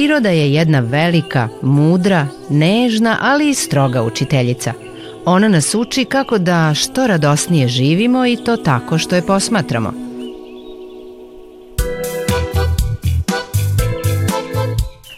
Priroda je jedna velika, mudra, nežna, ali i stroga učiteljica. Ona nas uči kako da što radosnije živimo i to tako što je posmatramo.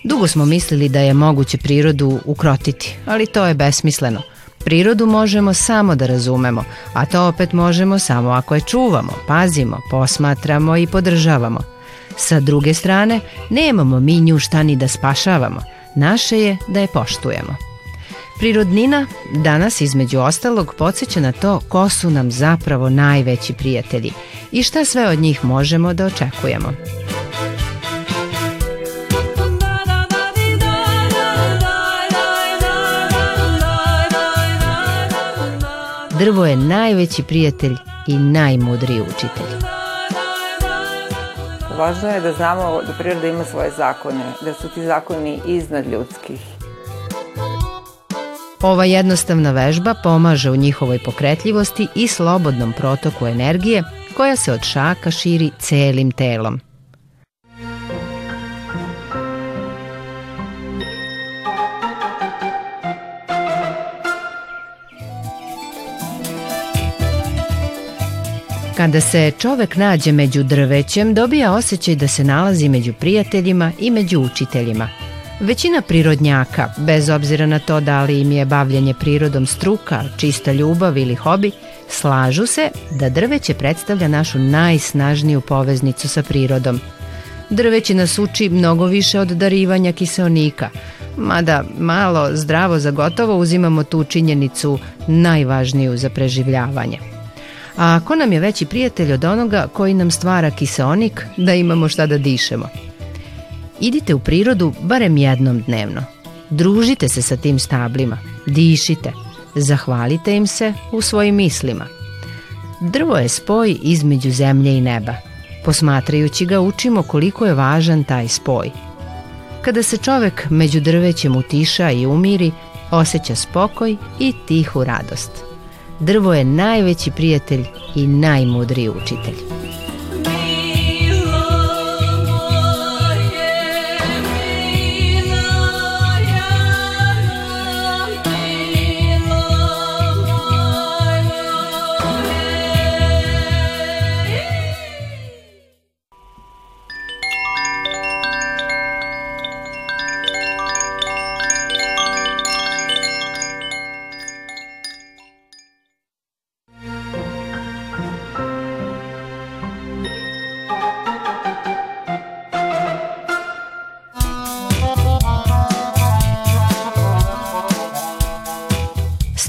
Dugo smo mislili da je moguće prirodu ukrotiti, ali to je besmisleno. Prirodu možemo samo da razumemo, a to opet možemo samo ako je čuvamo, pazimo, posmatramo i podržavamo. Sa druge strane, nemamo mi nju šta ni da spašavamo, naše je da je poštujemo. Prirodnina danas između ostalog podsjeća na to ko su nam zapravo najveći prijatelji i šta sve od njih možemo da očekujemo. Drvo je najveći prijatelj i najmudriji učitelj. Važno je da znamo da priroda ima svoje zakone, da su ti zakoni iznad ljudskih. Ova jednostavna vežba pomaže u njihovoj pokretljivosti i slobodnom protoku energije koja se od šaka širi celim telom. Kada se čovek nađe među drvećem, dobija osjećaj da se nalazi među prijateljima i među učiteljima. Većina prirodnjaka, bez obzira na to da li im je bavljanje prirodom struka, čista ljubav ili hobi, slažu se da drveće predstavlja našu najsnažniju poveznicu sa prirodom. Drveće nas uči mnogo više od darivanja kiseonika, mada malo zdravo za gotovo uzimamo tu činjenicu najvažniju za preživljavanje. A ko nam je veći prijatelj od onoga koji nam stvara kiseonik da imamo šta da dišemo? Idite u prirodu barem jednom dnevno. Družite se sa tim stablima, dišite, zahvalite im se u svojim mislima. Drvo je spoj između zemlje i neba. Posmatrajući ga učimo koliko je važan taj spoj. Kada se čovek među drvećem utiša i umiri, osjeća spokoj i tihu radost. Drvo je najveći prijatelj i najmudriji učitelj.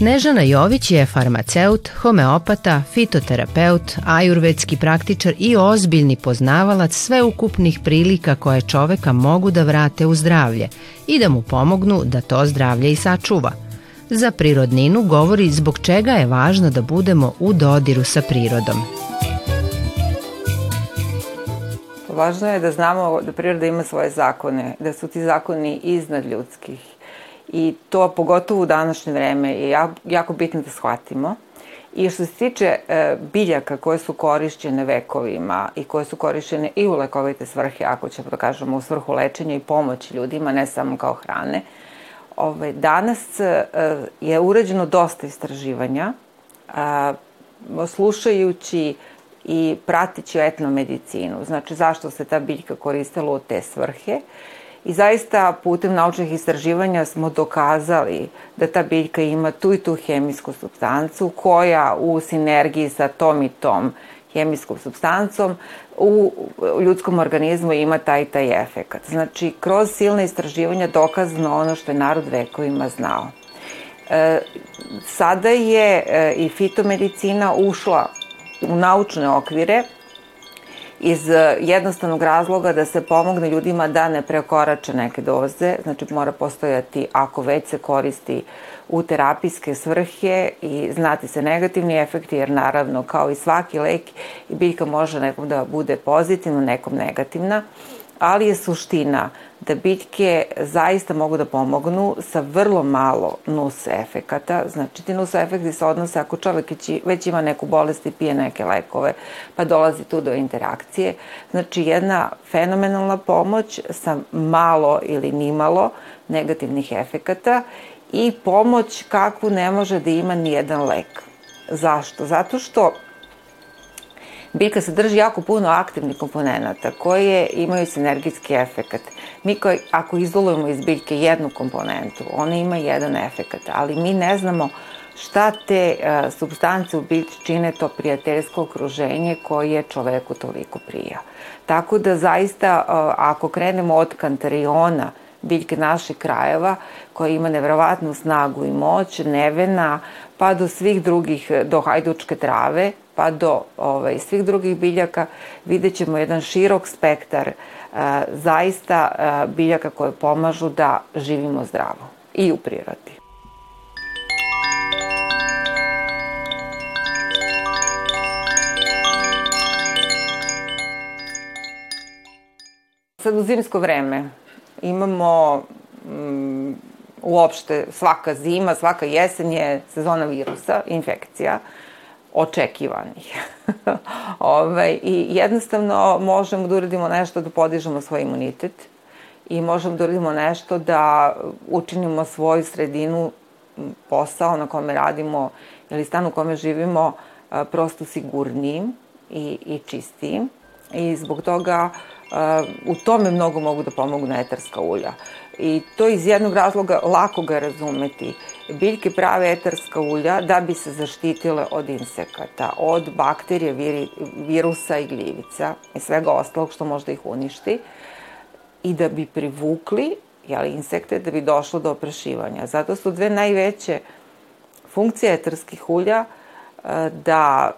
Snežana Jović je farmaceut, homeopata, fitoterapeut, ajurvedski praktičar i ozbiljni poznavalac sveukupnih prilika koje čoveka mogu da vrate u zdravlje i da mu pomognu da to zdravlje i sačuva. Za prirodninu govori zbog čega je važno da budemo u dodiru sa prirodom. Važno je da znamo da priroda ima svoje zakone, da su ti zakoni iznad ljudskih i to pogotovo u današnje vreme je jako bitno da shvatimo. I što se tiče e, biljaka koje su korišćene vekovima i koje su korišćene i u lekovite svrhe, ako ćemo da kažemo u svrhu lečenja i pomoći ljudima, ne samo kao hrane, ovaj, danas e, je urađeno dosta istraživanja, a, slušajući i pratići etnomedicinu, znači zašto se ta biljka koristila u te svrhe I zaista putem naučnih istraživanja smo dokazali da ta biljka ima tu i tu hemijsku substancu koja u sinergiji sa tom i tom hemijskom substancom u ljudskom organizmu ima taj i taj efekat. Znači, kroz silne istraživanja dokazano ono što je narod vekovima znao. E, sada je e, i fitomedicina ušla u naučne okvire iz e, jednostavnog razloga da se pomogne ljudima da ne prekorače neke doze, znači mora postojati ako već se koristi u terapijske svrhe i znati se negativni efekti, jer naravno kao i svaki lek i biljka može nekom da bude pozitivno, nekom negativna, ali je suština da biljke zaista mogu da pomognu sa vrlo malo nus efekata. Znači, ti nus efekti se odnose ako čovek već ima neku bolest i pije neke lekove, pa dolazi tu do interakcije. Znači, jedna fenomenalna pomoć sa malo ili nimalo negativnih efekata i pomoć kakvu ne može da ima ni jedan lek. Zašto? Zato što biljka sadrži jako puno aktivnih komponenta koje imaju sinergijski efekat. Mi koji, ako izolujemo iz biljke jednu komponentu, ona ima jedan efekat, ali mi ne znamo šta te uh, substance u biljci čine to prijateljsko okruženje koje čoveku toliko prija. Tako da zaista, uh, ako krenemo od kantariona, biljke naših krajeva, koja ima nevrovatnu snagu i moć, nevena, pa do svih drugih, do hajdučke trave, pa do ovaj, svih drugih biljaka, vidjet ćemo jedan širok spektar a, e, zaista a, e, biljaka koje pomažu da živimo zdravo i u prirodi. Sad u zimsko vreme imamo mm, uopšte svaka zima, svaka jesen je sezona virusa, infekcija očekivanih. Ovaj, I jednostavno možemo da uradimo nešto da podižemo svoj imunitet i možemo da uradimo nešto da učinimo svoju sredinu, posao na kome radimo ili stan u kome živimo prosto sigurnijim i, i čistijim. I zbog toga u tome mnogo mogu da pomogu etarska ulja. I to iz jednog razloga lako ga razumeti. Biljke prave etarska ulja da bi se zaštitile od insekata, od bakterije, viri, virusa i gljivica i svega ostalog što može da ih uništi i da bi privukli jeli, insekte da bi došlo do oprašivanja. Zato su dve najveće funkcije etarskih ulja da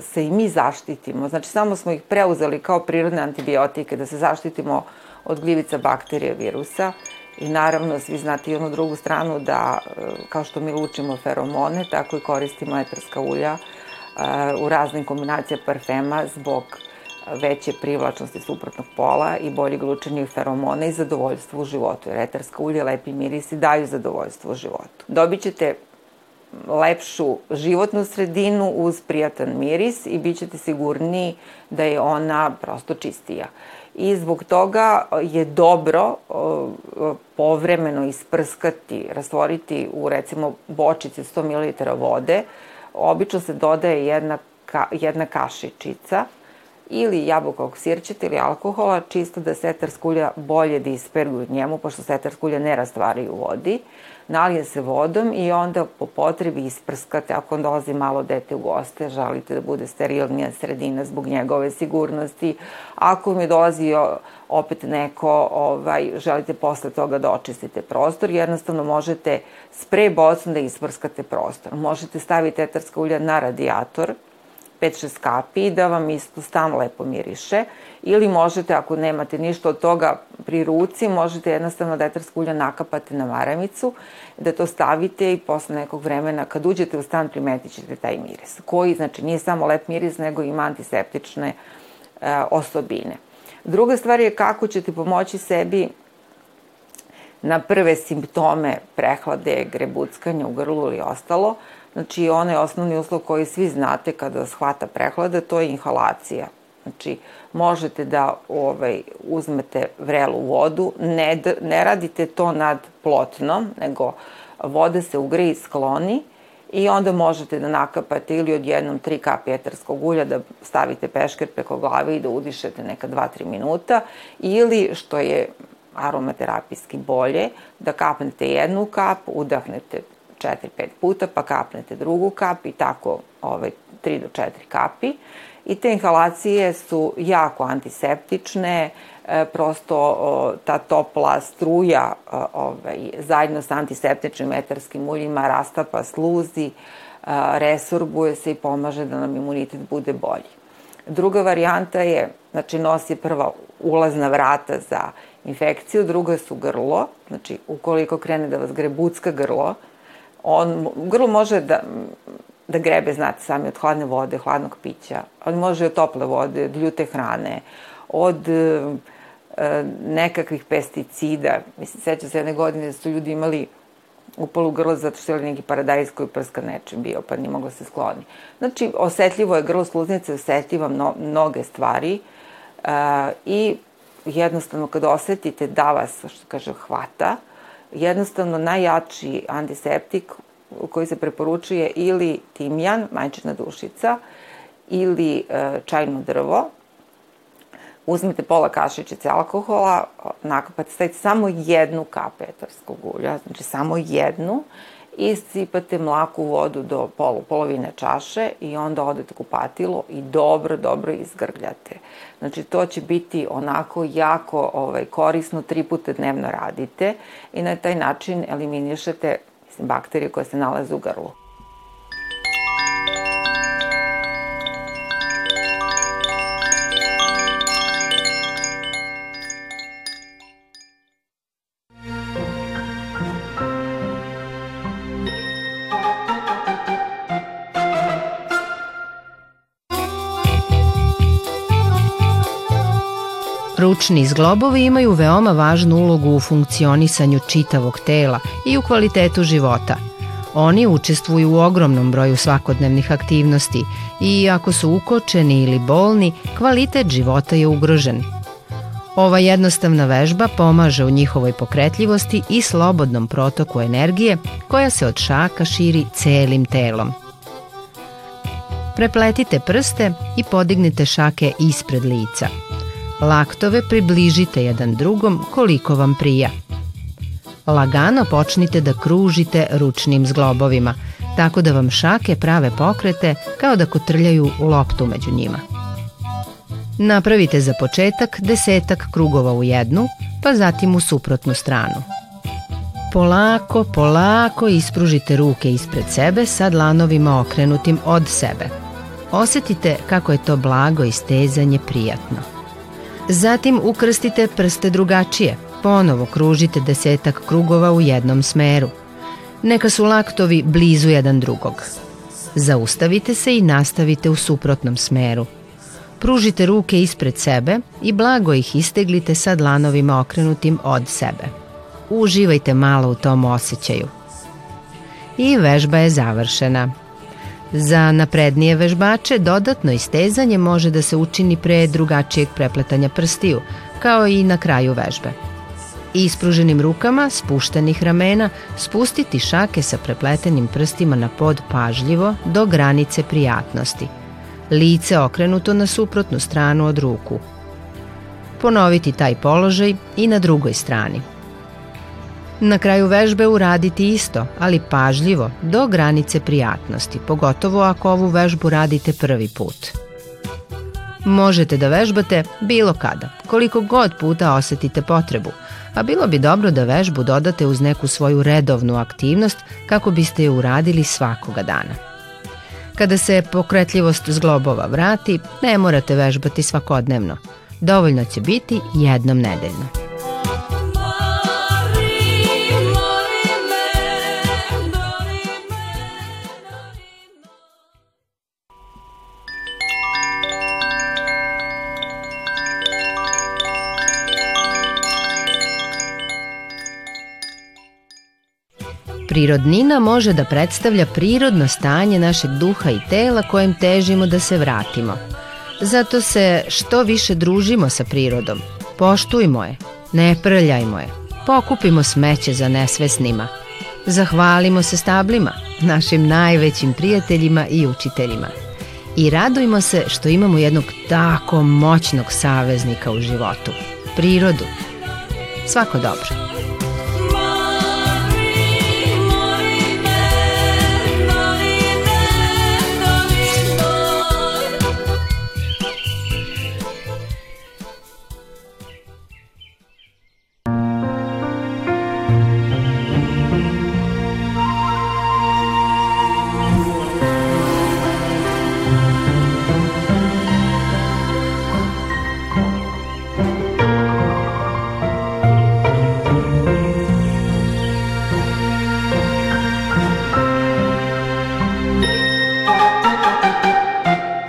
se i mi zaštitimo. Znači, samo smo ih preuzeli kao prirodne antibiotike, da se zaštitimo od gljivica, bakterija, virusa. I naravno, svi znate i onu drugu stranu da, e, kao što mi lučimo feromone, tako i koristimo etarska ulja e, u raznim kombinacijama parfema zbog veće privlačnosti suprotnog pola i bolje glučenje feromona i zadovoljstvo u životu. Jer etarska ulja, lepi mirisi daju zadovoljstvo u životu. Dobit ćete lepšu životnu sredinu uz prijatan miris i bit ćete sigurniji da je ona prosto čistija i zbog toga je dobro povremeno isprskati, rastvoriti u recimo bočici 100 ml vode. Obično se dodaje jedna, ka, jedna kašičica ili jabukovog sirćeta ili alkohola, čisto da setarska ulja bolje da isperguju njemu, pošto setarska ulja ne rastvari u vodi nalije se vodom i onda po potrebi isprskate ako dolazi malo dete u goste, žalite da bude sterilnija sredina zbog njegove sigurnosti. Ako mi dolazi opet neko, ovaj, želite posle toga da očistite prostor, jednostavno možete sprej bocom da isprskate prostor. Možete staviti etarska ulja na radijator, 5-6 kapi da vam isto stan lepo miriše. Ili možete, ako nemate ništa od toga pri ruci, možete jednostavno detarsko ulje nakapati na maramicu, da to stavite i posle nekog vremena, kad uđete u stan, primetit ćete taj miris. Koji, znači, nije samo lep miris, nego ima antiseptične e, osobine. Druga stvar je kako ćete pomoći sebi na prve simptome prehlade, grebuckanja u grlu ili ostalo, Znači, onaj osnovni uslov koji svi znate kada shvata prehlada, to je inhalacija. Znači, možete da ovaj, uzmete vrelu vodu, ne, ne radite to nad plotnom, nego voda se ugre i skloni i onda možete da nakapate ili odjednom tri kapi etarskog ulja da stavite pešker preko glave i da udišete neka 2-3 minuta ili što je aromaterapijski bolje, da kapnete jednu kap, udahnete 4-5 puta, pa kapnete drugu kap i tako ovaj, 3 do 4 kapi. I te inhalacije su jako antiseptične, e, prosto o, ta topla struja o, ovaj, zajedno sa antiseptičnim etarskim uljima rastapa sluzi, a, resorbuje se i pomaže da nam imunitet bude bolji. Druga varijanta je, znači nos je prva ulazna vrata za infekciju, druga su grlo, znači ukoliko krene da vas grebucka grlo, on, grlo može da, da grebe, znate sami, od hladne vode, hladnog pića, ali može od tople vode, od ljute hrane, od e, nekakvih pesticida. Mislim, seća se jedne godine da su ljudi imali upalo grlo zato što je neki paradajz koji prska nečim bio, pa nije moglo se skloni. Znači, osetljivo je grlo sluznice, osetljiva mno, mnoge stvari uh, i jednostavno kad osetite da vas, što kaže, hvata, jednostavno najjači antiseptik koji se preporučuje ili timjan, majčina dušica, ili uh, čajno drvo, uzmite pola kašičice alkohola, nakapate, stavite samo jednu kap etarskog ulja, znači samo jednu, i sipate mlaku vodu do polu, polovine čaše i onda odete kupatilo i dobro, dobro izgrgljate. Znači to će biti onako jako ovaj, korisno, tri puta dnevno radite i na taj način eliminišete mislim, bakterije koje se nalaze u grlu. Ručni zglobovi imaju veoma važnu ulogu u funkcionisanju čitavog tela i u kvalitetu života. Oni učestvuju u ogromnom broju svakodnevnih aktivnosti i ako su ukočeni ili bolni, kvalitet života je ugrožen. Ova jednostavna vežba pomaže u njihovoj pokretljivosti i slobodnom protoku energije koja se od šaka širi celim telom. Prepletite prste i podignite šake ispred lica – Laktove približite jedan drugom koliko vam prija. Lagano počnite da kružite ručnim zglobovima, tako da vam šake prave pokrete kao da kotrljaju loptu među njima. Napravite za početak desetak krugova u jednu, pa zatim u suprotnu stranu. Polako, polako ispružite ruke ispred sebe sa dlanovima okrenutim od sebe. Osetite kako je to blago i stezanje prijatno. Zatim ukrstite prste drugačije. Ponovo kružite desetak krugova u jednom smeru. Neka su laktovi blizu jedan drugog. Zaustavite se i nastavite u suprotnom smeru. Pružite ruke ispred sebe i blago ih isteglite sa dlanovima okrenutim od sebe. Uživajte malo u tom osjećaju. I vežba je završena. Za naprednije vežbače dodatno istezanje može da se učini pre drugačijeg prepletanja prstiju, kao i na kraju vežbe. Ispruženim rukama, spuštenih ramena, spustiti šake sa prepletenim prstima na pod pažljivo do granice prijatnosti. Lice okrenuto na suprotnu stranu od ruku. Ponoviti taj položaj i na drugoj strani. Na kraju vežbe uraditi isto, ali pažljivo, do granice prijatnosti, pogotovo ako ovu vežbu radite prvi put. Možete da vežbate bilo kada, koliko god puta osetite potrebu, a bilo bi dobro da vežbu dodate uz neku svoju redovnu aktivnost kako biste je uradili svakoga dana. Kada se pokretljivost zglobova vrati, ne morate vežbati svakodnevno. Dovoljno će biti jednom nedeljno. Prirodnina može da predstavlja prirodno stanje našeg duha i tela kojem težimo da se vratimo. Zato se što više družimo sa prirodom, poštujmo je, ne prljajmo je, pokupimo smeće za nesvesnima, zahvalimo se stablima, našim najvećim prijateljima i učiteljima i radujmo se što imamo jednog tako moćnog saveznika u životu, prirodu. Svako dobro.